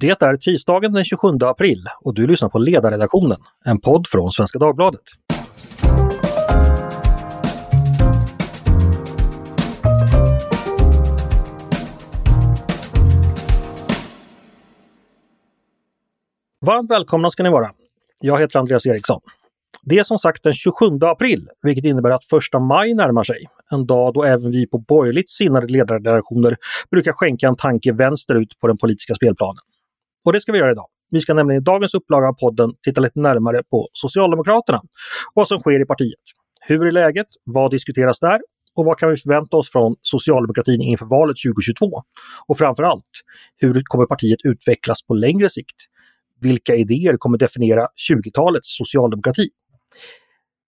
Det är tisdagen den 27 april och du lyssnar på Ledarredaktionen, en podd från Svenska Dagbladet. Varmt välkomna ska ni vara. Jag heter Andreas Eriksson. Det är som sagt den 27 april, vilket innebär att första maj närmar sig. En dag då även vi på borgerligt sinnade ledarredaktioner brukar skänka en tanke vänsterut på den politiska spelplanen. Och det ska vi göra idag. Vi ska nämligen i dagens upplaga av podden titta lite närmare på Socialdemokraterna vad som sker i partiet. Hur är läget? Vad diskuteras där? Och vad kan vi förvänta oss från socialdemokratin inför valet 2022? Och framför allt, hur kommer partiet utvecklas på längre sikt? Vilka idéer kommer definiera 20-talets socialdemokrati?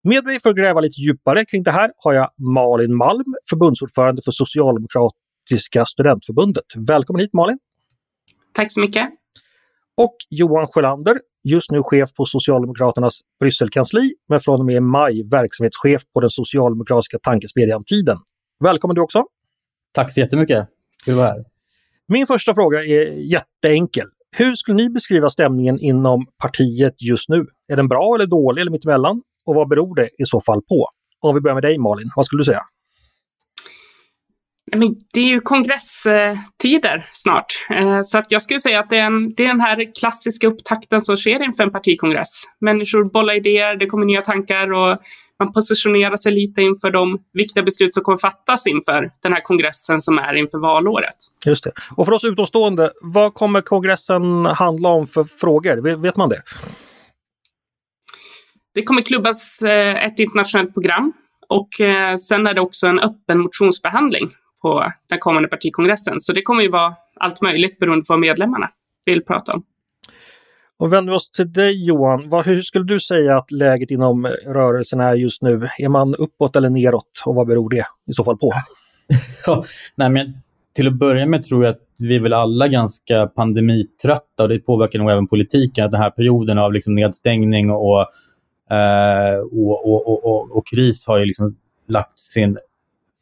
Med mig för att gräva lite djupare kring det här har jag Malin Malm, förbundsordförande för Socialdemokratiska studentförbundet. Välkommen hit Malin! Tack så mycket! Och Johan Sjölander, just nu chef på Socialdemokraternas Brysselkansli, men från och med maj verksamhetschef på den socialdemokratiska tankesmedjan Tiden. Välkommen du också! Tack så jättemycket! Kul att vara här. Min första fråga är jätteenkel. Hur skulle ni beskriva stämningen inom partiet just nu? Är den bra eller dålig eller mittemellan? Och vad beror det i så fall på? Om vi börjar med dig Malin, vad skulle du säga? Men det är ju kongresstider snart, eh, så att jag skulle säga att det är, en, det är den här klassiska upptakten som sker inför en partikongress. Människor bollar idéer, det kommer nya tankar och man positionerar sig lite inför de viktiga beslut som kommer fattas inför den här kongressen som är inför valåret. Just det. Och för oss utomstående, vad kommer kongressen handla om för frågor? Vet man det? Det kommer klubbas eh, ett internationellt program och eh, sen är det också en öppen motionsbehandling på den kommande partikongressen. Så det kommer ju vara allt möjligt beroende på vad medlemmarna vill prata om. Och vänder vi oss till dig Johan, vad, hur skulle du säga att läget inom rörelsen är just nu? Är man uppåt eller neråt och vad beror det i så fall på? Ja, nej, men till att börja med tror jag att vi är väl alla ganska pandemitrötta och det påverkar nog även politiken. Att den här perioden av liksom nedstängning och, eh, och, och, och, och, kris har ju liksom lagt sin,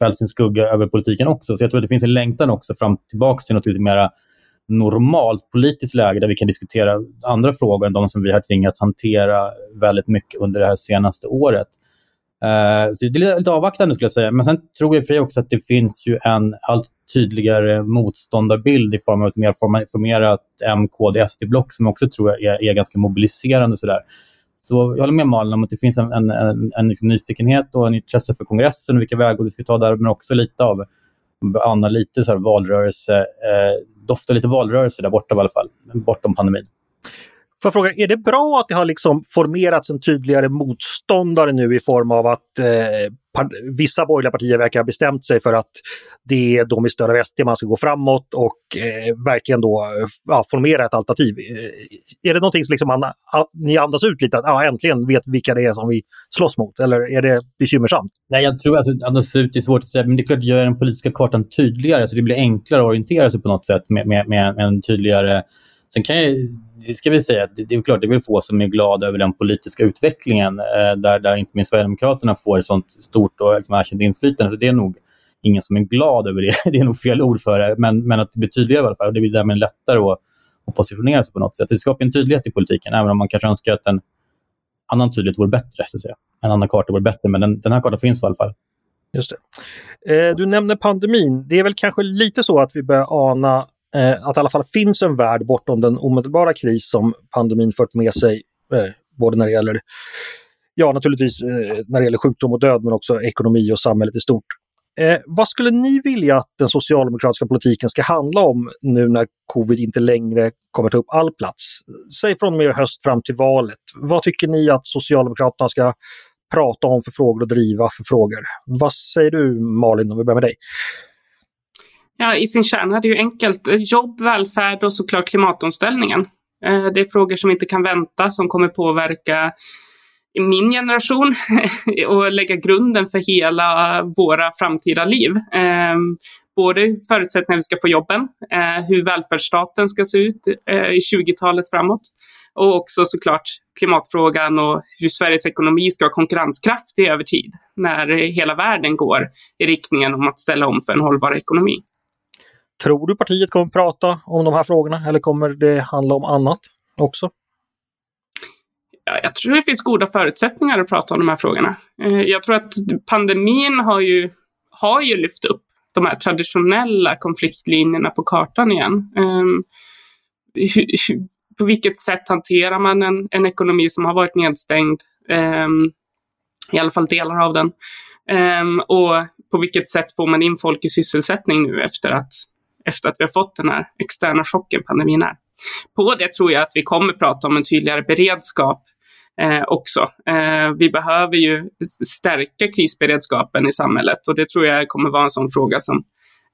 fällt sin skugga över politiken också. Så jag tror att det finns en längtan också fram tillbaka till något lite mer normalt politiskt läge där vi kan diskutera andra frågor än de som vi har tvingats hantera väldigt mycket under det här senaste året. Uh, så det är lite avvaktande skulle jag säga. Men sen tror jag för också att det finns ju en allt tydligare motståndarbild i form av ett mer formerat MKD-SD-block som också tror jag är, är ganska mobiliserande. Sådär. Så jag håller med Malin om att det finns en, en, en, en liksom nyfikenhet och en intresse för kongressen och vilka vägar vi ska ta där, men också lite av Anna, lite så här valrörelse, eh, doftar lite valrörelse där borta i alla fall, bortom pandemin. Får jag fråga, är det bra att det har liksom formerats en tydligare motståndare nu i form av att eh, vissa borgerliga partier verkar ha bestämt sig för att det är de i stöd av SD man ska gå framåt och eh, verkligen då ja, formera ett alternativ. Eh, är det någonting som liksom man, ni andas ut lite, att ja, äntligen vet vilka det är som vi slåss mot, eller är det bekymmersamt? Nej, jag tror alltså andas ut är svårt att säga, men det är klart att gör den politiska kartan tydligare så det blir enklare att orientera sig på något sätt med, med, med en tydligare Sen kan jag, det ska vi säga, det, det är klart det är väl få som är glada över den politiska utvecklingen eh, där, där inte minst Sverigedemokraterna får ett sånt stort och liksom, erkänt inflytande. Så det är nog ingen som är glad över det. Det är nog fel ord för det, men, men att det blir tydligare i alla fall. Och det blir därmed lättare att, att positionera sig på något sätt. Det skapar en tydlighet i politiken, även om man kanske önskar att en annan tydlighet vore bättre. Så att säga. En annan karta vore bättre, men den, den här kartan finns i alla fall. Just det. Eh, du nämner pandemin. Det är väl kanske lite så att vi börjar ana eh, att det i alla fall finns en värld bortom den omedelbara kris som pandemin fört med sig. Eh, både när det gäller, ja naturligtvis eh, när det gäller sjukdom och död men också ekonomi och samhället i stort. Eh, vad skulle ni vilja att den socialdemokratiska politiken ska handla om nu när covid inte längre kommer ta upp all plats? Säg från och med höst fram till valet. Vad tycker ni att Socialdemokraterna ska prata om för frågor och driva för frågor? Vad säger du Malin om vi börjar med dig? Ja, i sin kärna är det ju enkelt. Jobb, välfärd och såklart klimatomställningen. Eh, det är frågor som inte kan vänta, som kommer påverka min generation och lägga grunden för hela våra framtida liv. Ehm, både förutsättningar vi ska få jobben, eh, hur välfärdsstaten ska se ut eh, i 20-talet framåt och också såklart klimatfrågan och hur Sveriges ekonomi ska vara konkurrenskraftig över tid när hela världen går i riktningen om att ställa om för en hållbar ekonomi. Tror du partiet kommer prata om de här frågorna eller kommer det handla om annat också? Ja, jag tror det finns goda förutsättningar att prata om de här frågorna. Eh, jag tror att pandemin har ju, har ju lyft upp de här traditionella konfliktlinjerna på kartan igen. Ehm, på vilket sätt hanterar man en, en ekonomi som har varit nedstängd? Ehm, I alla fall delar av den. Ehm, och på vilket sätt får man in folk i sysselsättning nu efter att, efter att vi har fått den här externa chocken pandemin är? På det tror jag att vi kommer prata om en tydligare beredskap eh, också. Eh, vi behöver ju stärka krisberedskapen i samhället och det tror jag kommer vara en sån fråga som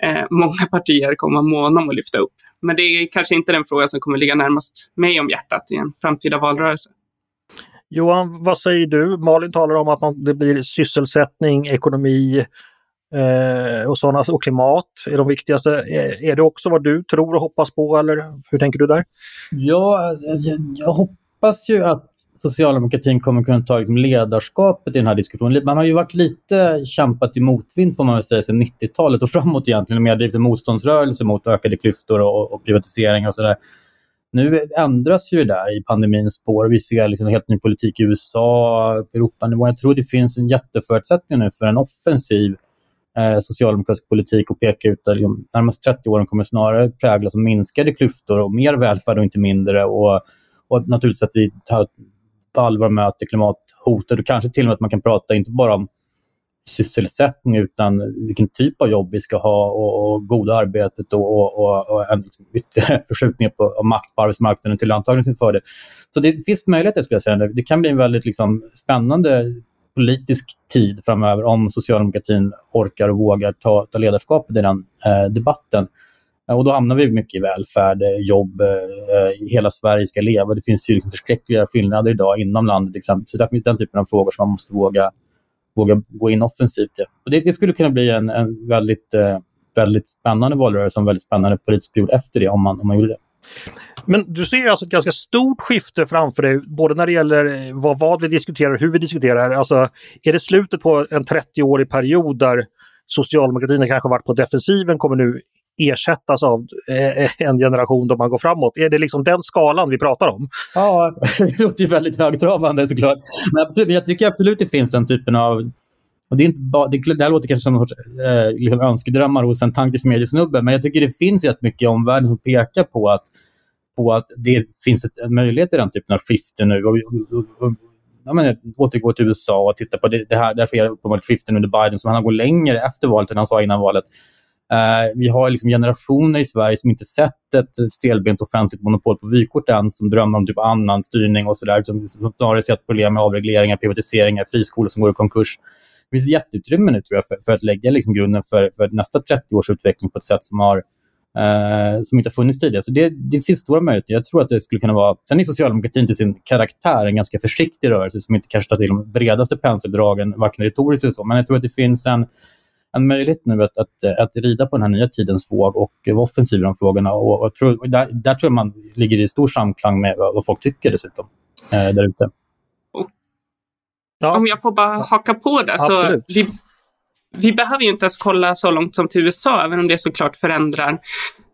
eh, många partier kommer vara måna om att lyfta upp. Men det är kanske inte den fråga som kommer ligga närmast mig om hjärtat i en framtida valrörelse. Johan, vad säger du? Malin talar om att man, det blir sysselsättning, ekonomi eh, och, såna, och klimat är de viktigaste. Är, är det också vad du tror och hoppas på eller hur tänker du där? Ja, alltså, jag, jag hoppas ju att socialdemokratin kommer kunna ta liksom ledarskapet i den här diskussionen. Man har ju varit lite kämpat i motvind får man väl säga sedan 90-talet och framåt egentligen. Mer drivit en motståndsrörelse mot ökade klyftor och, och privatisering och sådär. Nu ändras ju det där i pandemins spår. Vi ser liksom en helt ny politik i USA, Europanivå. Jag tror det finns en jätteförutsättning nu för en offensiv eh, socialdemokratisk politik och peka ut att de närmaste 30 åren kommer snarare präglas av minskade klyftor och mer välfärd och inte mindre. Och, och naturligtvis att vi tar på allvar möter klimathotet och kanske till och med att man kan prata inte bara om sysselsättning utan vilken typ av jobb vi ska ha och, och goda arbetet och, och, och, och en ytterligare förskjutning på, av makt på arbetsmarknaden till antagligen sin fördel. Så det finns möjligheter skulle jag säga. Det kan bli en väldigt liksom, spännande politisk tid framöver om socialdemokratin orkar och vågar ta, ta ledarskapet i den eh, debatten. Eh, och då hamnar vi mycket i välfärd, eh, jobb, eh, eh hela Sverige ska leva. Det finns ju liksom förskräckliga skillnader idag inom landet. Exempel. Så där finns den typen av frågor som man måste våga, våga gå in offensivt i. Och det, det skulle kunna bli en, en väldigt, eh, väldigt spännande valrörelse och en väldigt spännande politisk period efter det om man, om man gjorde det. Men du ser alltså ett ganska stort skifte framför dig, både när det gäller eh, vad, vad vi diskuterar, hur vi diskuterar. Alltså, är det slutet på en 30-årig period där socialdemokratin kanske varit på defensiven, kommer nu ersättas av eh, eh, en generation då man går framåt. Är det liksom den skalan vi pratar om? Ja, det låter ju väldigt högtravande såklart. Men absolut, jag tycker absolut det finns den typen av och det, är inte bara, det, det här låter kanske som sorts, eh, liksom önskedrömmar hos en tankesmedjesnubbe, men jag tycker det finns rätt mycket i omvärlden som pekar på att, på att det finns ett, en möjlighet i den typen av skifte nu. Och, och, och, ja, men, återgå till USA och titta på det, det här. Därför är det uppenbart skiften under Biden som han går längre efter valet än han sa innan valet. Uh, vi har liksom generationer i Sverige som inte sett ett stelbent offentligt monopol på vykort än, som drömmer om typ annan styrning och sådär. Som, som snarare sett problem med avregleringar, privatiseringar, friskolor som går i konkurs. Det finns ett jätteutrymme nu tror jag för, för att lägga liksom grunden för, för, nästa 30 års utveckling på ett sätt som, har, uh, som inte har funnits tidigare. Så det, det finns stora möjligheter. Jag tror att det skulle kunna vara... Sen är socialdemokratin till sin karaktär en ganska försiktig rörelse som inte kanske tar till de bredaste penseldragen, varken retoriskt eller så. Men jag tror att det finns en en möjlighet nu att, att, att rida på den här nya tidens våg och vara offensiv i de frågorna. Och, och tror, där, där tror jag man ligger i stor samklang med vad, vad folk tycker dessutom, eh, där ute. Ja. Om jag får bara haka på det. Så vi, behöver ju inte ens kolla så långt som till USA, även om det såklart förändrar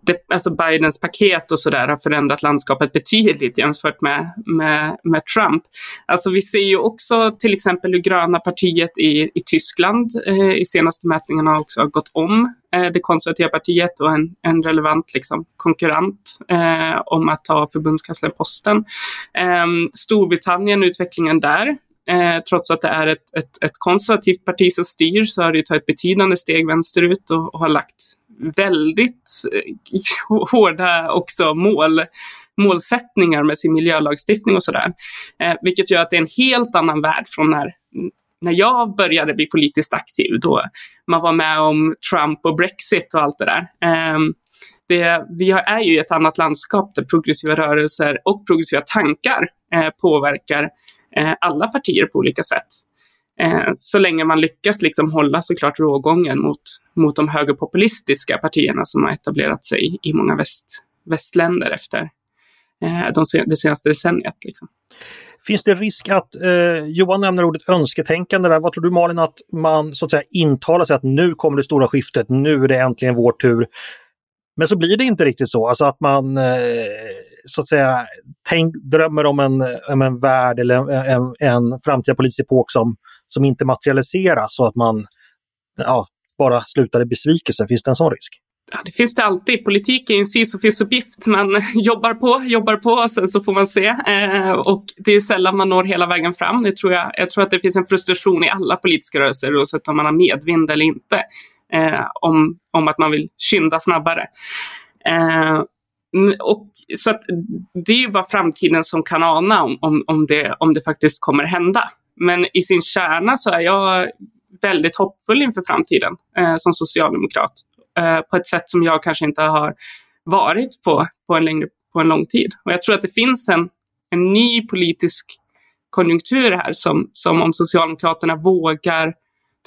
det, alltså Bidens paket och sådär har förändrat landskapet betydligt jämfört med, med, med Trump. Alltså vi ser ju också till exempel hur gröna partiet i, i Tyskland eh, i senaste mätningarna har också gått om eh, det konservativa partiet och en, en relevant liksom, konkurrent eh, om att ta förbundskanslerposten. Eh, Storbritannien, utvecklingen där, Eh, trots att det är ett, ett, ett, konservativt parti som styr så har det tagit betydande steg vänsterut och, och har lagt väldigt eh, hårda också mål, målsättningar med sin miljölagstiftning och sådär. Eh, vilket gör att det är en helt annan värld från när, när jag började bli politiskt aktiv, då man var med om Trump och Brexit och allt det där. Eh, det, vi är ju i ett annat landskap där progressiva rörelser och progressiva tankar eh, påverkar eh, Eh, alla partier på olika sätt. Eh, så länge man lyckas liksom hålla såklart rågången mot, mot de högerpopulistiska partierna som har etablerat sig i många väst, västländer efter eh, de, det senaste decenniet. Liksom. Finns det risk att, eh, Johan nämner ordet önsketänkande där, vad tror du Malin att man så att säga intalar sig att nu kommer det stora skiftet, nu är det äntligen vår tur. Men så blir det inte riktigt så, alltså att man eh, så att säga tänk, drömmer om en, om en värld eller en, en framtida politisk epok som, som inte materialiseras så att man ja, bara slutar i besvikelse. Finns det en sån risk? Ja, det finns det alltid. Politik är ju en sisyfisuppgift. Man jobbar på, jobbar på och sen så får man se. Eh, och det är sällan man når hela vägen fram. Det tror jag, jag tror att det finns en frustration i alla politiska rörelser oavsett om man har medvind eller inte. Eh, om, om att man vill skynda snabbare. Eh, Mm, och, så att, det är ju bara framtiden som kan ana om, om, om, det, om det faktiskt kommer hända. Men i sin kärna så är jag väldigt hoppfull inför framtiden eh, som socialdemokrat. Eh, på ett sätt som jag kanske inte har varit på, på, en, längre, på en lång tid. Och jag tror att det finns en, en ny politisk konjunktur här som, som om Socialdemokraterna vågar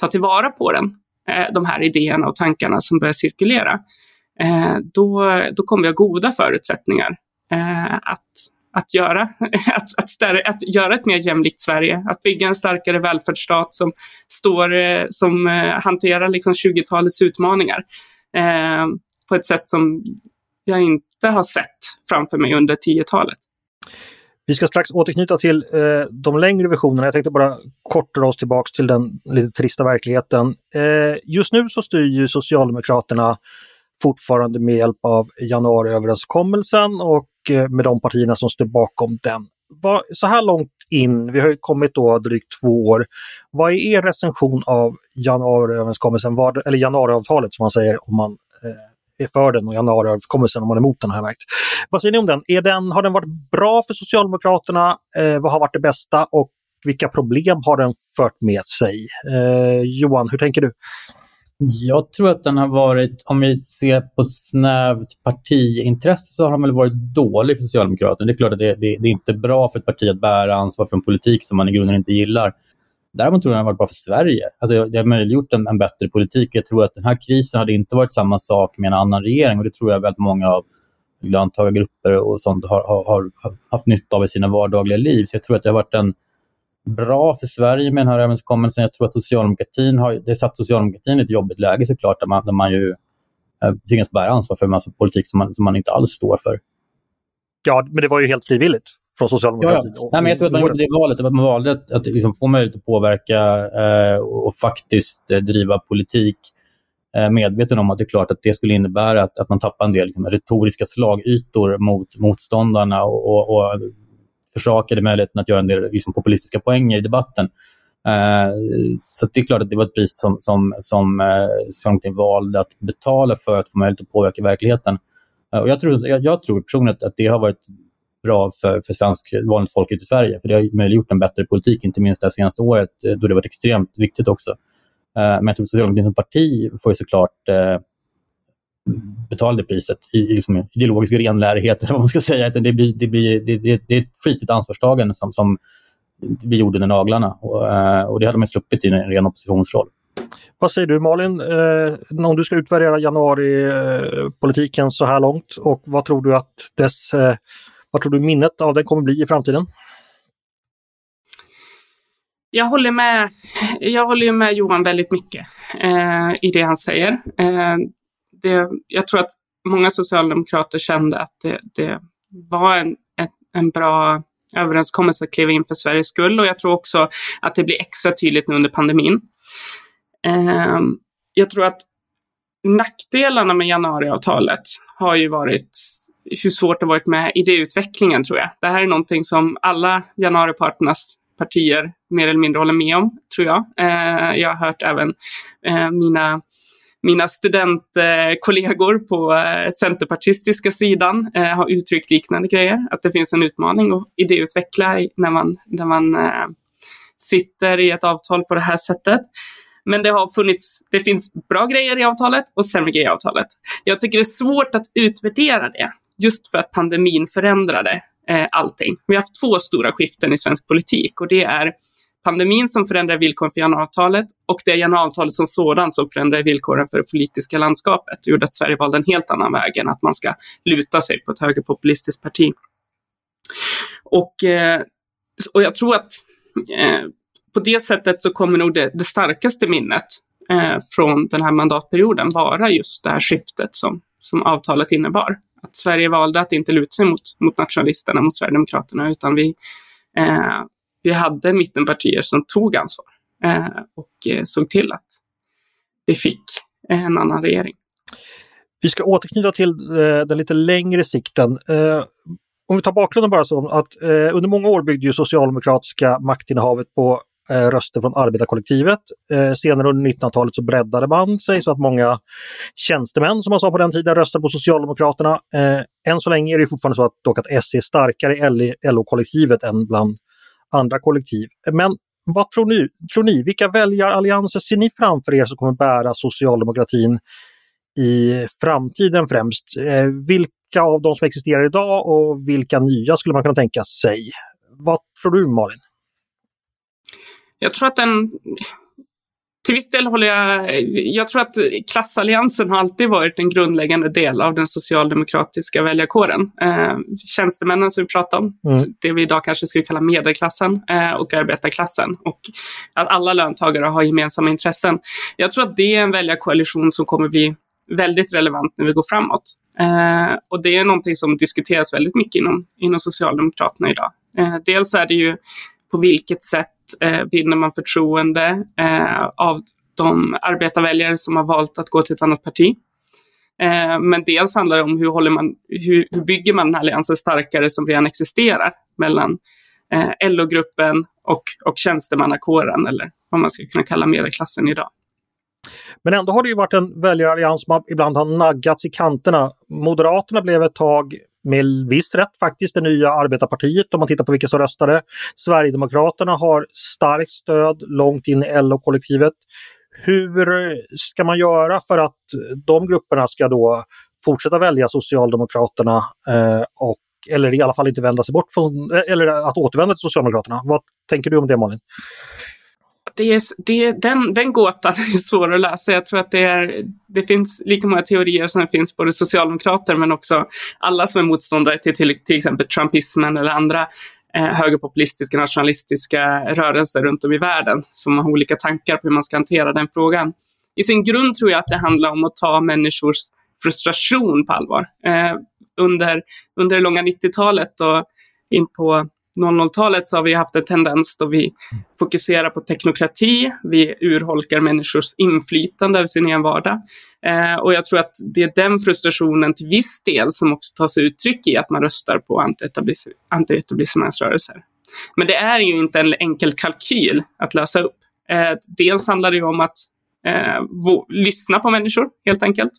ta tillvara på den, eh, de här idéerna och tankarna som börjar cirkulera, eh, Eh, då, då kommer vi ha goda förutsättningar eh, att, att, göra, att, att, stärre, att göra ett mer jämlikt Sverige, att bygga en starkare välfärdsstat som, står, eh, som eh, hanterar liksom 20-talets utmaningar eh, på ett sätt som jag inte har sett framför mig under 10-talet. Vi ska strax återknyta till eh, de längre visionerna. Jag tänkte bara kort dra oss tillbaks till den lite trista verkligheten. Eh, just nu så styr ju Socialdemokraterna fortfarande med hjälp av januariöverenskommelsen och eh, med de partierna som står bakom den. Vad, så här långt in, vi har kommit då drygt två år. Vad är er recension av januariöverenskommelsen, vad, eller januariavtalet som man säger om man eh, är för den och januariöverenskommelsen om man är emot den har jag märkt. Vad säger ni om den? Är den? Har den varit bra för Socialdemokraterna? Eh, vad har varit det bästa och vilka problem har den fört med sig? Eh, Johan, hur tänker du? Jag tror att den har varit, om vi ser på snävt partiintresse, så har den väl varit dålig för Socialdemokraterna. Det är klart att det, det, det, är inte bra för ett parti att bära ansvar för en politik som man i grunden inte gillar. Däremot tror jag den har varit bra för Sverige. Alltså, det har möjliggjort en, en bättre politik. Jag tror att den här krisen hade inte varit samma sak med en annan regering och det tror jag väldigt många av löntagargrupper och sånt har, har, har haft nytta av i sina vardagliga liv. Så jag tror att det har varit en bra för Sverige med den här överenskommelsen. Jag tror att socialdemokratin har, det satt socialdemokratin i ett jobbigt läge såklart, där man, där man ju eh, tvingas bära ansvar för en massa politik som man, som man inte alls står för. Ja, men det var ju helt frivilligt från socialdemokratin. Ja, Nej, men jag tror att man gjorde det valet, att man valde att, att liksom få möjlighet att påverka eh, och faktiskt eh, driva politik eh, medveten om att det är klart att det skulle innebära att, att man tappar en del liksom, retoriska slagytor mot motståndarna och, och, och försakade möjligheten att göra en del liksom, populistiska poänger i debatten. Eh, så det är klart att det var ett pris som, som, som uh, valde att betala för att få möjlighet att påverka verkligheten. Eh, och jag, tror, jag, jag tror personligen att, att det har varit bra för, för svensk, vanligt folk i Sverige. För det har möjliggjort en bättre politik, inte minst det senaste året då det varit extremt viktigt också. Men jag tror att som parti får ju såklart betalade priset i, i liksom ideologisk renlärighet, eller vad man ska säga. Det, blir, det, blir, det, det, det är ett flitigt ansvarstagande som, som blir gjorde med naglarna. Och, eh, och det hade man sluppit i en ren oppositionsroll. Vad säger du Malin, eh, om du ska utvärdera januaripolitiken så här långt och vad tror du att dess, eh, vad tror du minnet av den kommer bli i framtiden? Jag håller med, jag håller med Johan väldigt mycket eh, i det han säger. Eh, det, jag tror att många socialdemokrater kände att det, det var en, en, en bra överenskommelse att kliva in för Sveriges skull och jag tror också att det blir extra tydligt nu under pandemin. Eh, jag tror att nackdelarna med januariavtalet har ju varit hur svårt det varit med idéutvecklingen tror jag. Det här är någonting som alla januariparternas partier mer eller mindre håller med om, tror jag. Eh, jag har hört även eh, mina mina studentkollegor på eh, centerpartistiska sidan eh, har uttryckt liknande grejer, att det finns en utmaning att idéutveckla när man, när man eh, sitter i ett avtal på det här sättet. Men det har funnits, det finns bra grejer i avtalet och sämre grejer i avtalet. Jag tycker det är svårt att utvärdera det, just för att pandemin förändrade allting. Vi har haft två stora skiften i svensk politik och det är pandemin som förändrar villkoren för januariavtalet och det är januariavtalet som sådant som förändrar villkoren för det politiska landskapet. Det gjorde att Sverige valde en helt annan väg än att man ska luta sig på ett högerpopulistiskt parti. Och, eh, och jag tror att eh, på det sättet så kommer nog det, det starkaste minnet eh, från den här mandatperioden vara just det här skiftet som, som avtalet innebar. Att Sverige valde att inte luta sig mot, mot nationalisterna, mot Sverigedemokraterna, utan vi, eh, vi hade mittenpartier som tog ansvar eh, och eh, såg till att vi fick en annan regering. Vi ska återknyta till eh, den lite längre sikten. Eh, om vi tar bakgrunden bara så att eh, under många år byggde ju socialdemokratiska maktinnehavet på eh, röster från arbetarkollektivet. Senare under 1900-talet så breddade man sig så att många tjänstemän som man sa på den tiden röstade på Socialdemokraterna. Än så länge är det fortfarande så att, dock att S är starkare i LO-kollektivet än bland andra kollektiv. Men vad tror ni? Tror ni vilka väljarallianser ser ni framför er som kommer bära socialdemokratin i framtiden främst? Eh, vilka av de som existerar idag och vilka nya skulle man kunna tänka sig? Vad tror du Malin? Jag tror att den till viss del håller jag... Jag tror att klassalliansen har alltid varit en grundläggande del av den socialdemokratiska väljarkåren. Eh, tjänstemännen som vi pratade om, mm. det vi idag kanske skulle kalla medelklassen eh, och arbetarklassen. Och att alla löntagare har gemensamma intressen. Jag tror att det är en väljarkoalition som kommer bli väldigt relevant när vi går framåt. Eh, och det är någonting som diskuteras väldigt mycket inom, inom Socialdemokraterna idag. Eh, dels är det ju på vilket sätt eh, vinner man förtroende eh, av de arbetarväljare som har valt att gå till ett annat parti. Eh, men dels handlar det om hur, håller man, hur, hur bygger man den här alliansen starkare som redan existerar mellan eh, LO-gruppen och, och tjänstemannakåren, eller vad man skulle kunna kalla medelklassen idag. Men ändå har det ju varit en väljarallians som ibland har naggats i kanterna. Moderaterna blev ett tag med viss rätt faktiskt det nya arbetarpartiet om man tittar på vilka som röstade. Sverigedemokraterna har starkt stöd långt in i LO-kollektivet. Hur ska man göra för att de grupperna ska då fortsätta välja Socialdemokraterna eh, och eller i alla fall inte vända sig bort från, eh, eller att återvända till Socialdemokraterna. Vad tänker du om det Malin? Det är, det, den, den gåtan är svår att lösa. Jag tror att det, är, det finns lika många teorier som det finns både socialdemokrater men också alla som är motståndare till till, till exempel trumpismen eller andra eh, högerpopulistiska nationalistiska rörelser runt om i världen som har olika tankar på hur man ska hantera den frågan. I sin grund tror jag att det handlar om att ta människors frustration på allvar. Eh, under, under det långa 90-talet och in på 00-talet så har vi haft en tendens då vi fokuserar på teknokrati, vi urholkar människors inflytande över sin egen vardag. Eh, och jag tror att det är den frustrationen till viss del som också tar sig uttryck i att man röstar på anti-etablissemangsrörelser. Men det är ju inte en enkel kalkyl att lösa upp. Eh, dels handlar det ju om att eh, lyssna på människor, helt enkelt.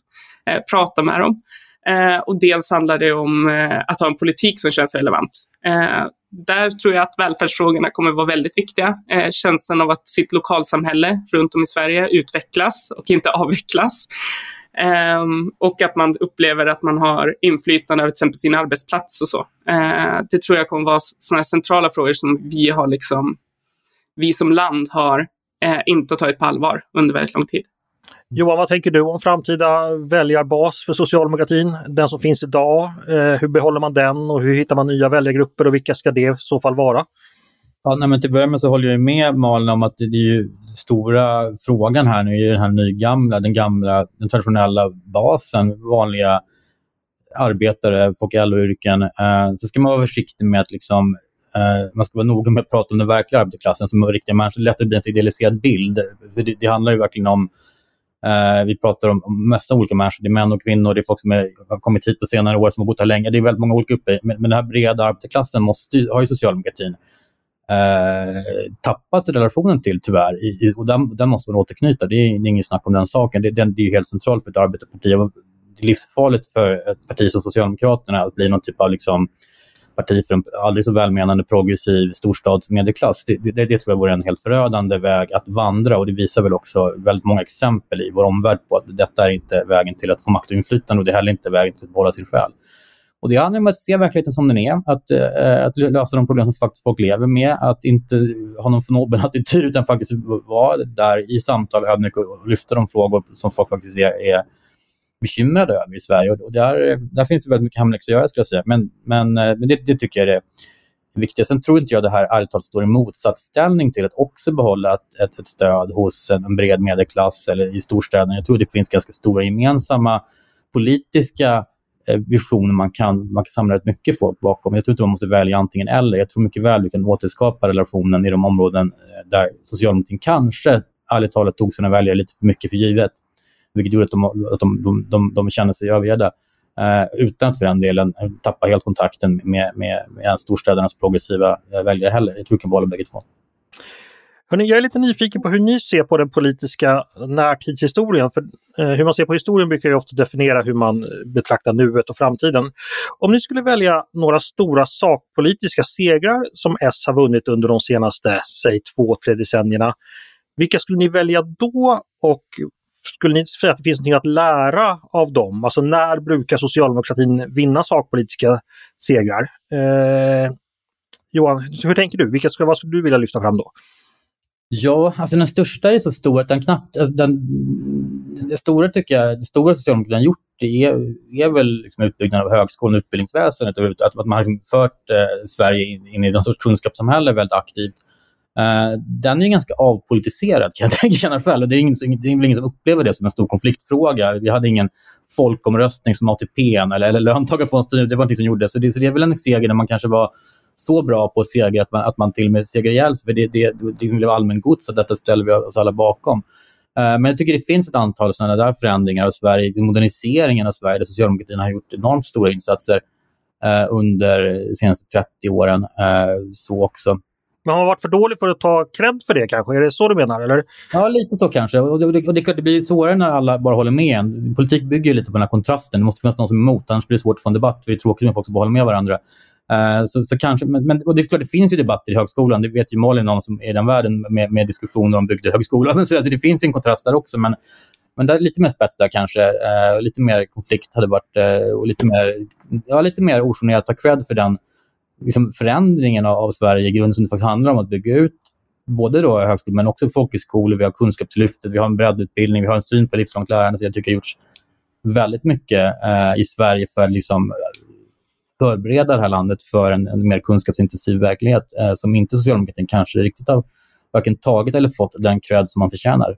Eh, prata med dem. Eh, och dels handlar det om eh, att ha en politik som känns relevant. Eh, där tror jag att välfärdsfrågorna kommer vara väldigt viktiga. Eh, känslan av att sitt lokalsamhälle runt om i Sverige utvecklas och inte avvecklas. Eh, och att man upplever att man har inflytande över till exempel sin arbetsplats och så. Eh, det tror jag kommer vara sådana centrala frågor som vi har liksom, vi som land har eh, inte tagit på allvar under väldigt lång tid. Johan, vad tänker du om framtida väljarbas för socialdemokratin? Den som finns idag, eh, hur behåller man den och hur hittar man nya väljargrupper och vilka ska det i så fall vara? Ja, nej, men till att börja med så håller jag med Malin om att det, det är ju stora frågan här nu är den här nygamla, den gamla, den traditionella basen, vanliga arbetare, folk i LO-yrken. Eh, så ska man vara försiktig med att liksom, eh, man ska vara noga med att prata om den verkliga arbetarklassen som är riktiga människor. Det är lätt att bli en idealiserad bild. För det, det handlar ju verkligen om Eh, vi pratar om, om massa olika människor. Det är män och kvinnor, det är folk som är, har kommit hit på senare år, som har bott här länge. Det är väldigt många olika grupper. Men, men den här breda arbetarklassen måste, har ju socialdemokratin eh, tappat relationen till, tyvärr. I, i, och den, den, måste man återknyta. Det är, det är inget snack om den saken. Det, den, det är helt centralt för ett arbetarparti. Det är livsfarligt för ett parti som Socialdemokraterna att bli någon typ av liksom, parti för en aldrig så välmenande progressiv storstadsmedelklass. Det, det, det tror jag vore en helt förödande väg att vandra och det visar väl också väldigt många exempel i vår omvärld på att detta är inte vägen till att få makt och inflytande och det är heller inte vägen till att behålla sin själ. Och det handlar om att se verkligheten som den är, att, äh, att lösa de problem som faktiskt folk lever med, att inte ha någon förnåben attityd utan faktiskt vara där i samtal ödmjuk och lyfta de frågor som folk faktiskt är, är bekymrade över i Sverige. Och där, där finns det väldigt mycket hemläxa att göra, skulle jag säga. Men, men, eh, men det, det, tycker jag är det viktiga. Sen tror inte jag det här ärligt talat står i motsatsställning till att också behålla ett, ett, ett stöd hos en, en bred medelklass eller i storstäderna. Jag tror det finns ganska stora gemensamma politiska eh, visioner man kan, man kan samla rätt mycket folk bakom. Jag tror inte man måste välja antingen eller. Jag tror mycket väl vi kan återskapa relationen i de områden eh, där socialdemokratin kanske, ärligt talat, tog sina väljare lite för mycket för givet. Vilket gjorde att de, att de, de, de, de kände sig övergivna. Eh, utan att för den delen tappa helt kontakten med, med, med storstädernas progressiva eh, väljare heller. Jag tror det kan vara bägge två. Hörrni, jag är lite nyfiken på hur ni ser på den politiska närtidshistorien. För, eh, hur man ser på historien brukar ju ofta definiera hur man betraktar nuet och framtiden. Om ni skulle välja några stora sakpolitiska segrar som S har vunnit under de senaste, säg två, tre decennierna. Vilka skulle ni välja då och skulle ni säga att det finns något att lära av dem? Alltså när brukar socialdemokratin vinna sakpolitiska segrar? Eh, Johan, hur tänker du? Vilka ska, vad skulle du vilja lyfta fram då? Ja, alltså den största är så stor att den knappt... Alltså den, det stora tycker jag, det stora Socialdemokraterna har gjort det är, är väl liksom utbyggnaden av högskolan och utbildningsväsendet. Att, att man har liksom fört eh, Sverige in, in, i någon sorts kunskapssamhälle väldigt aktivt. Uh, den är ganska avpolitiserad kan jag tänka själv. Det är, ingen, det är väl ingen som upplever det som en stor konfliktfråga. Vi hade ingen folkomröstning som ATP eller, eller löntagarfondsstyrning. Det var inte som gjordes. Så det, så det är väl en seger när man kanske var så bra på seger att man, att man till och med segrar ihjäl sig. Det, det, det blev allmängods att detta ställer vi oss alla bakom. Uh, men jag tycker det finns ett antal sådana där förändringar av Sverige, liksom moderniseringen av Sverige, där socialdemokratin har gjort enormt stora insatser uh, under de senaste 30 åren. Uh, så också. Men har man varit för dålig för att ta cred för det kanske? Är det så du menar? Eller? Ja, lite så kanske. Och det, och det, och det, det blir svårare när alla bara håller med en. Politik bygger ju lite på den här kontrasten. Det måste finnas någon som är emot, annars blir det svårt att få en debatt. För det är tråkigt med folk som bara håller med varandra. Uh, så, så kanske, men, men, och det är klart, det finns ju debatter i högskolan. Det vet ju Malin, någon som är i den världen, med, med diskussioner om bygdehögskolan. Så det finns en kontrast där också. Men, men där, lite mer spets där kanske. Uh, lite mer konflikt hade varit... Uh, och lite mer, ja, lite mer orsaker att ta cred för den liksom förändringen av, av Sverige i grunden som det faktiskt handlar om att bygga ut både då högskolor men också folkhögskolor. Vi har Kunskapslyftet, vi har en breddutbildning, vi har en syn på livslångt lärande. Så jag tycker det har gjorts väldigt mycket eh, i Sverige för att liksom eh, förbereda det här landet för en, en mer kunskapsintensiv verklighet eh, som inte socialdemokratin kanske riktigt har varken tagit eller fått den cred som man förtjänar.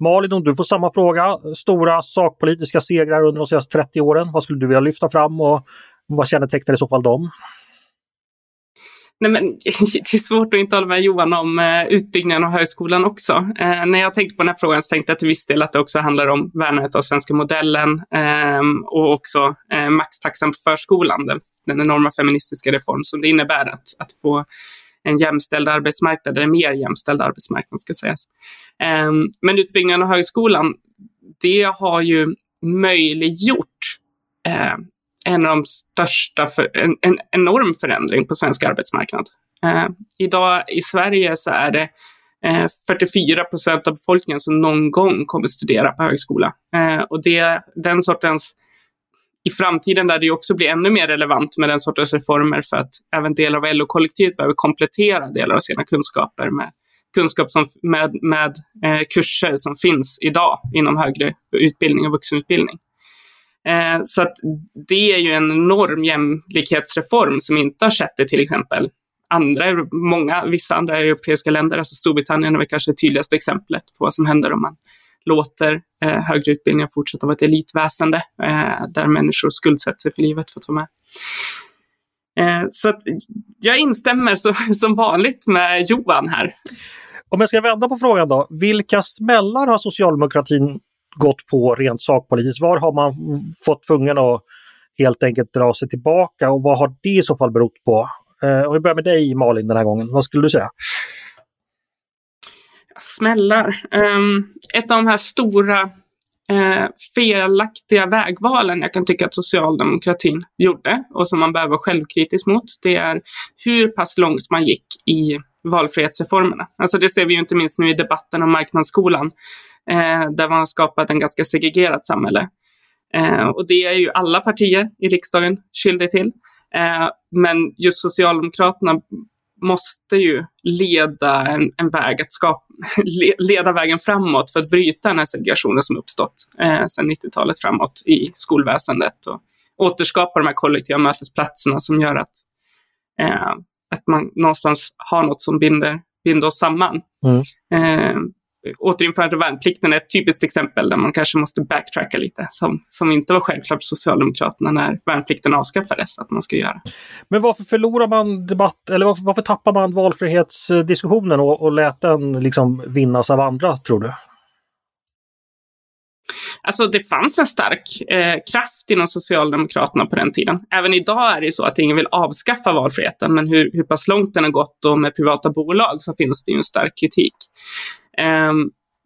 Malin, om du får samma fråga. Stora sakpolitiska segrar under de senaste 30 åren. Vad skulle du vilja lyfta fram och vad kännetecknar i så fall dem? Nej, men, det är svårt att inte hålla med Johan om eh, utbyggnaden av högskolan också. Eh, när jag tänkte på den här frågan så tänkte jag till viss del att det också handlar om värnandet av svenska modellen eh, och också eh, maxtaxan på förskolan, den, den enorma feministiska reform som det innebär att, att få en jämställd arbetsmarknad, eller en mer jämställd arbetsmarknad ska sägas. Eh, men utbyggnaden av högskolan, det har ju möjliggjort eh, en av de största, för, en, en enorm förändring på svensk arbetsmarknad. Eh, idag i Sverige så är det eh, 44 procent av befolkningen som någon gång kommer studera på högskola. Eh, och det, den sortens, i framtiden där det också blir ännu mer relevant med den sortens reformer för att även delar av LO-kollektivet behöver komplettera delar av sina kunskaper med kunskap som, med, med eh, kurser som finns idag inom högre utbildning och vuxenutbildning. Eh, så att det är ju en enorm jämlikhetsreform som inte har skett i till exempel andra, många, vissa andra europeiska länder, alltså Storbritannien är väl kanske det tydligaste exemplet på vad som händer om man låter eh, högre utbildningar fortsätta vara ett elitväsende eh, där människor skuldsätter sig för livet för att vara med. Eh, så att jag instämmer så, som vanligt med Johan här. Om jag ska vända på frågan då, vilka smällar har socialdemokratin gått på rent sakpolitiskt? Var har man fått tvungen att helt enkelt dra sig tillbaka och vad har det i så fall berott på? Eh, om vi börjar med dig Malin den här gången, vad skulle du säga? Smällar. Um, ett av de här stora eh, felaktiga vägvalen jag kan tycka att socialdemokratin gjorde och som man behöver vara självkritisk mot, det är hur pass långt man gick i valfrihetsreformerna. Alltså det ser vi ju inte minst nu i debatten om marknadsskolan eh, där man har skapat en ganska segregerat samhälle. Eh, och det är ju alla partier i riksdagen skyldiga till. Eh, men just Socialdemokraterna måste ju leda en, en väg att skapa, leda vägen framåt för att bryta den här segregationen som uppstått eh, sedan 90-talet framåt i skolväsendet och återskapa de här kollektiva mötesplatserna som gör att, eh, att man någonstans har något som binder, binder oss samman. Mm. Eh, återinförandet av värnplikten är ett typiskt exempel där man kanske måste backtracka lite, som, som inte var självklart för Socialdemokraterna när värnplikten avskaffades att man ska göra. Men varför förlorar man debatt, eller varför, varför tappar man valfrihetsdiskussionen och, och lät den liksom vinnas av andra, tror du? Alltså det fanns en stark eh, kraft inom Socialdemokraterna på den tiden. Även idag är det ju så att ingen vill avskaffa valfriheten, men hur, hur pass långt den har gått och med privata bolag så finns det ju en stark kritik. Eh,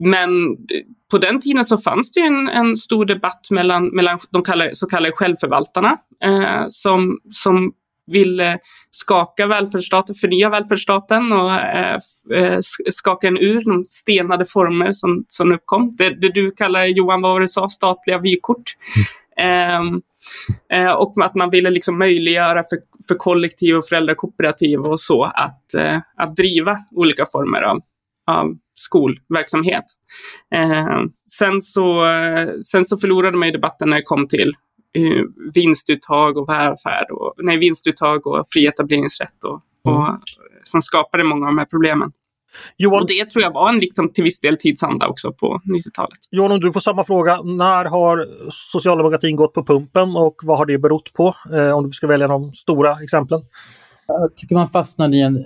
men på den tiden så fanns det ju en, en stor debatt mellan, mellan de kallade, så kallade självförvaltarna eh, som, som ville skaka välfärdsstaten, förnya välfärdsstaten och eh, eh skaka den ur de stenade former som, som uppkom. Det, det du kallar, Johan, vad var det sa, statliga vykort. Mm. Eh, och att man ville liksom möjliggöra för, för kollektiv och föräldrakooperativ och så att, eh, att driva olika former av, av skolverksamhet. Eh, sen, så, sen så förlorade man ju debatten när det kom till Eh, vinstuttag och välfärd, och, nej, vinstuttag och fri etableringsrätt och, mm. och, som skapade många av de här problemen. Johan, och det tror jag var en liksom, till viss del tidsanda också på 90-talet. Johan, om du får samma fråga. När har socialdemokratin gått på pumpen och vad har det berott på? Eh, om du ska välja de stora exemplen. Jag tycker man fastnade i en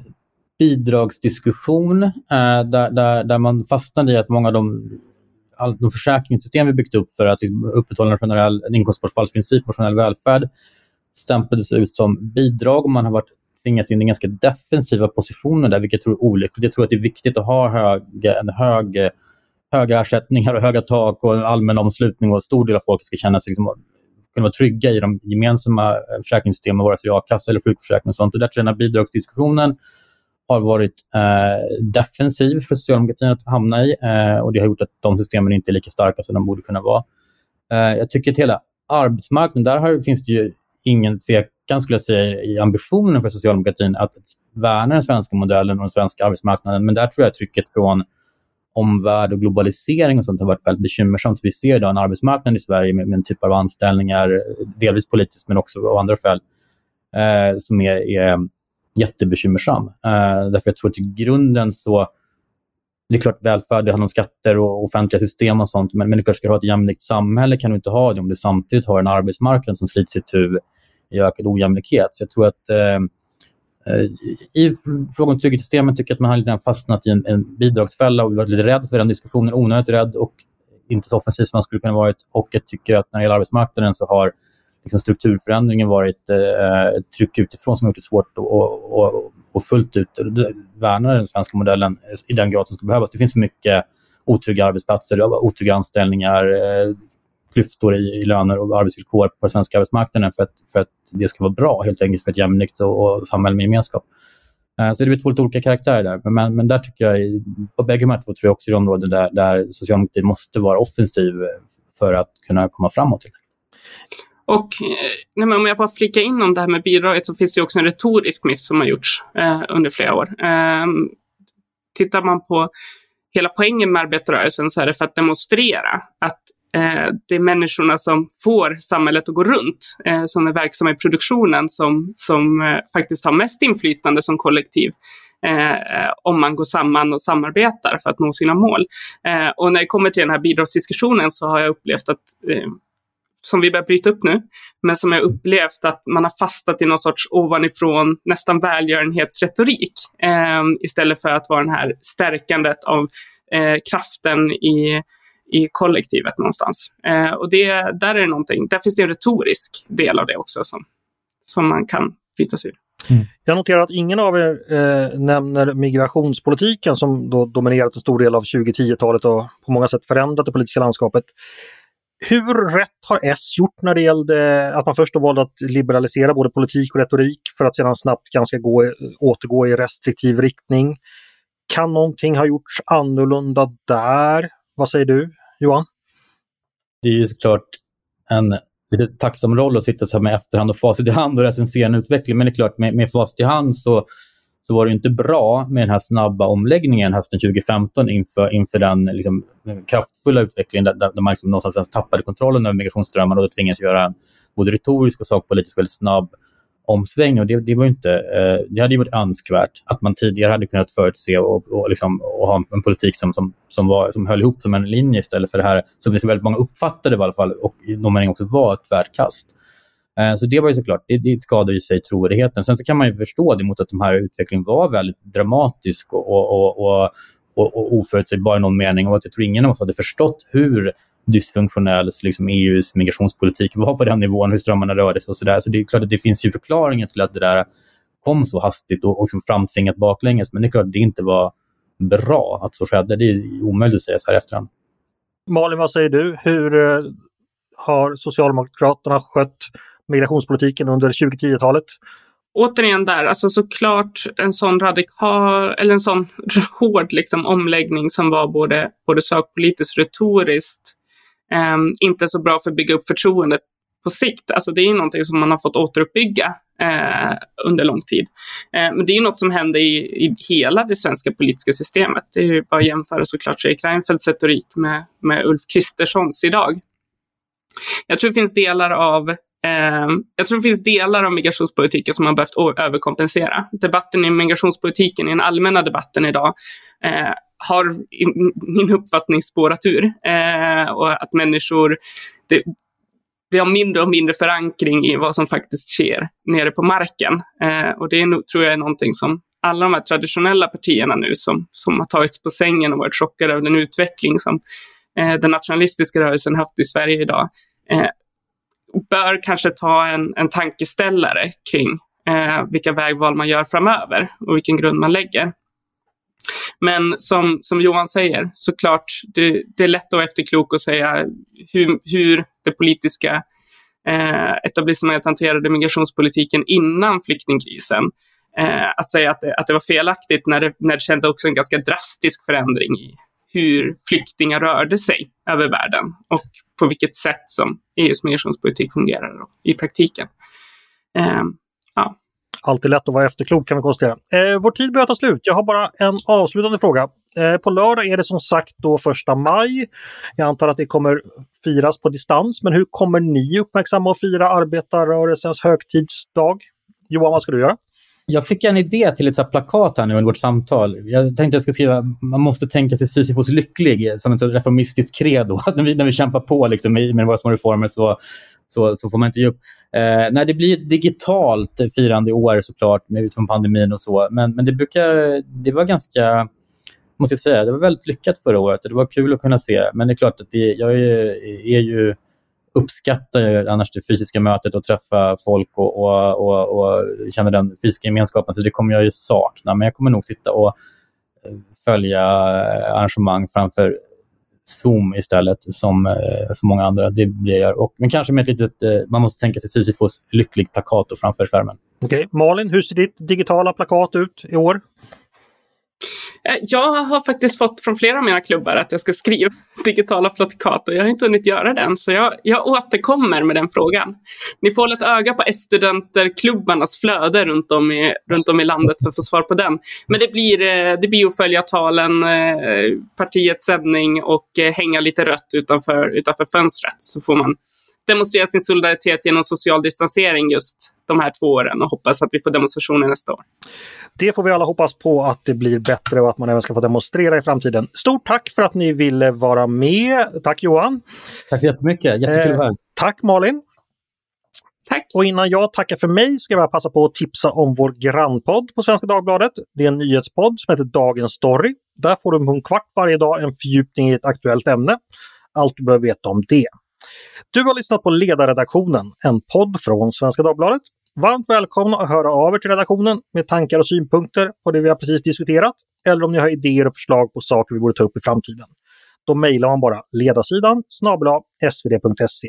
bidragsdiskussion eh, där, där, där man fastnade i att många av de all, de försäkringssystem vi byggt upp för att liksom, upprätthålla en generell en inkomstbortfallsprincip och generell välfärd stämplades ut som bidrag och man har varit tvingats in i ganska defensiva positioner där, vilket jag tror är olyckligt. Jag tror att det är viktigt att ha höga, en hög, höga ersättningar och höga tak och en allmän omslutning och en stor del av folket ska känna sig liksom, kunna vara trygga i de gemensamma eh, försäkringssystemen, vare sig a-kassa eller sjukförsäkring och sånt. Och där tror jag den här bidragsdiskussionen har varit eh, defensiv för socialdemokratin att hamna i eh, och det har gjort att de systemen inte är lika starka som de borde kunna vara. Eh, jag tycker att hela arbetsmarknaden, där har, finns det ju ingen tvekan skulle jag säga i ambitionen för socialdemokratin att värna den svenska modellen och den svenska arbetsmarknaden. Men där tror jag trycket från omvärld och globalisering och sånt har varit väldigt bekymmersamt. Vi ser idag en arbetsmarknad i Sverige med, med en typ av anställningar, delvis politiskt men också av andra skäl, eh, som är, är jättebekymmersam. Eh, därför jag tror att i grunden så det är klart välfärd, det handlar om skatter och offentliga system och sånt, men, men det klart, ska du ha ett jämlikt samhälle kan du inte ha det om du samtidigt har en arbetsmarknad som slits itu i ökad ojämlikhet. Så jag tror att eh, eh i fråga om trygghetssystemet tycker jag att man har lite fastnat i en, en bidragsfälla och varit lite rädd för den diskussionen, onödigt rädd och inte så offensiv som man skulle kunna varit. Och jag tycker att när det gäller arbetsmarknaden så har liksom strukturförändringen varit eh, ett tryck utifrån som har gjort det svårt att och, och, och fullt ut värna den svenska modellen i den grad som skulle behövas. Det finns för mycket otrygga arbetsplatser, otrygga anställningar, eh, klyftor i, i löner och arbetsvillkor på den svenska arbetsmarknaden för att, för att det ska vara bra, helt enkelt för ett jämlikt och, och samhälle med gemenskap. Eh, så det är två lite olika karaktärer där. Men, men där tycker jag, på bägge de här två tror jag också är områden där, där socialdemokratin måste vara offensiv för att kunna komma framåt. Och eh, nej, om jag bara flikar in om det här med bidraget så finns det också en retorisk miss som har gjorts eh, under flera år. Eh, tittar man på hela poängen med arbetarrörelsen så är det för att demonstrera att eh, det är människorna som får samhället att gå runt, eh, som är verksamma i produktionen, som, som eh, faktiskt har mest inflytande som kollektiv. Eh, om man går samman och samarbetar för att nå sina mål. Eh, och när det kommer till den här bidragsdiskussionen så har jag upplevt att eh, som vi börjar bryta upp nu, men som jag upplevt att man har fastnat i någon sorts ovanifrån, nästan välgörenhetsretorik, eh, istället för att vara den här stärkandet av eh, kraften i, i kollektivet någonstans. Eh, och det, där är det någonting, där finns det en retorisk del av det också som, som man kan bryta sig ur. Mm. Jag noterar att ingen av er eh, nämner migrationspolitiken som då dominerat en stor del av 2010-talet och på många sätt förändrat det politiska landskapet. Hur rätt har S gjort när det gällde att man först valde att liberalisera både politik och retorik för att sedan snabbt ganska gå, återgå i restriktiv riktning? Kan någonting ha gjorts annorlunda där? Vad säger du, Johan? Det är ju såklart en lite tacksam roll att sitta så med efterhand och facit i hand och recensera en utveckling. Men det är klart, med, med facit i hand så så var det inte bra med den här snabba omläggningen hösten 2015 inför, inför den liksom, kraftfulla utvecklingen där, där man liksom någonstans tappade kontrollen över migrationsströmmarna och då tvingades göra en både retorisk och sakpolitisk väldigt snabb omsvängning. Och det, det, var inte, eh, det hade ju varit önskvärt att man tidigare hade kunnat förutse och, och, liksom, och ha en politik som, som, som, var, som höll ihop som en linje istället för det här som det väldigt många uppfattade i alla fall och i någon mening också var ett värdkast. Eh, så det var ju såklart, det, det skadade ju sig trovärdigheten. Sen så kan man ju förstå det mot att den här utvecklingen var väldigt dramatisk och, och, och, och, och oförutsägbar i någon mening och att jag tror ingen av oss hade förstått hur dysfunktionell liksom EUs migrationspolitik var på den nivån, hur strömmarna rörde sig och sådär. Så det är klart att det finns ju förklaringar till att det där kom så hastigt och, och liksom framtvingat baklänges. Men det är klart att det inte var bra att så skedde. Det är omöjligt att säga så här efterhand. Malin, vad säger du? Hur eh, har Socialdemokraterna skött migrationspolitiken under 2010-talet? Återigen där, alltså såklart en sån radikal, eller en sån hård liksom omläggning som var både, både sakpolitiskt och retoriskt eh, inte så bra för att bygga upp förtroendet på sikt. Alltså det är någonting som man har fått återuppbygga eh, under lång tid. Eh, men det är något som händer i, i hela det svenska politiska systemet. Det är ju bara att jämföra såklart Fredrik Reinfeldts retorik med, med Ulf Kristerssons idag. Jag tror det finns delar av Ehm, jag tror det finns delar av migrationspolitiken som man behövt överkompensera. Debatten i migrationspolitiken, i den allmänna debatten idag, eh, har i min uppfattning spårat ur. Eh, och att människor, det, vi har mindre och mindre förankring i vad som faktiskt sker nere på marken. Eh, och det är tror jag är någonting som alla de här traditionella partierna nu som, som har tagits på sängen och varit chockade över den utveckling som eh, den nationalistiska rörelsen haft i Sverige idag, eh, bör kanske ta en, en tankeställare kring eh, vilka vägval man gör framöver och vilken grund man lägger. Men som, som Johan säger, såklart, det, det är lätt att vara efterklok och säga hur, hur det politiska eh, etablissemanget hanterade migrationspolitiken innan flyktingkrisen. Eh, att säga att det, att det var felaktigt när det, när det kände också en ganska drastisk förändring i hur flyktingar rörde sig över världen och på vilket sätt som EUs migrationspolitik fungerar i praktiken. Eh, ja. Alltid lätt att vara efterklok kan vi konstatera. Eh, vår tid börjar ta slut. Jag har bara en avslutande fråga. Eh, på lördag är det som sagt då första maj. Jag antar att det kommer firas på distans, men hur kommer ni uppmärksamma och fira arbetarrörelsens högtidsdag? Johan, vad ska du göra? Jag fick en idé till ett så plakat här nu under vårt samtal. Jag tänkte att jag ska skriva man måste tänka sig Sisyfos lycklig som ett reformistiskt credo. när, vi, när vi kämpar på liksom, med våra små reformer så, så, så får man inte ge upp. Eh, nej, det blir digitalt firande i år såklart med, utifrån pandemin och så. Men, men det, brukar, det var ganska, måste jag säga, det var väldigt lyckat förra året. Det var kul att kunna se. Men det är klart att det, jag är, är ju uppskattar ju annars det fysiska mötet och träffa folk och, och, och, och känna den fysiska gemenskapen. Så det kommer jag ju sakna. Men jag kommer nog sitta och eh, följa eh, arrangemang framför Zoom istället som, eh, som många andra. Det blir jag. Och, men kanske med ett litet, man måste tänka sig Sisyfos lycklig plakat framför skärmen. Okej, okay. Malin, hur ser ditt digitala plakat ut i år? Eh, jag har faktiskt fått från flera av mina klubbar att jag ska skriva digitala plattikat och jag har inte hunnit göra det än, så jag, jag återkommer med den frågan. Ni får hålla ett öga på S-studenterklubbarnas flöde runt om, i, runt om i landet för att få svar på den. Men det blir, eh, det blir att följa talen, eh, partiets sändning och hänga lite rött utanför, utanför fönstret så får man demonstrera sin solidaritet genom social distansering just de här två åren och hoppas att vi får demonstrationer nästa år. Det får vi alla hoppas på att det blir bättre och att man även ska få demonstrera i framtiden. Stort tack för att ni ville vara med. Tack Johan! Tack så jättemycket, jättekul att vara här. Tack Malin! Tack! Och innan jag tackar för mig ska jag passa på att tipsa om vår grannpodd på Svenska Dagbladet. Det är en nyhetspodd som heter Dagens Story. Där får du en kvart varje dag en fördjupning i ett aktuellt ämne. Allt du behöver veta om det. Du har lyssnat på Ledarredaktionen, en podd från Svenska Dagbladet. Varmt välkomna att höra av er till redaktionen med tankar och synpunkter på det vi har precis diskuterat eller om ni har idéer och förslag på saker vi borde ta upp i framtiden. Då mejlar man bara ledarsidan snabel svd.se.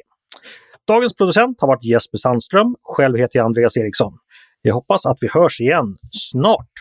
Dagens producent har varit Jesper Sandström. Själv heter jag Andreas Eriksson. Jag hoppas att vi hörs igen snart.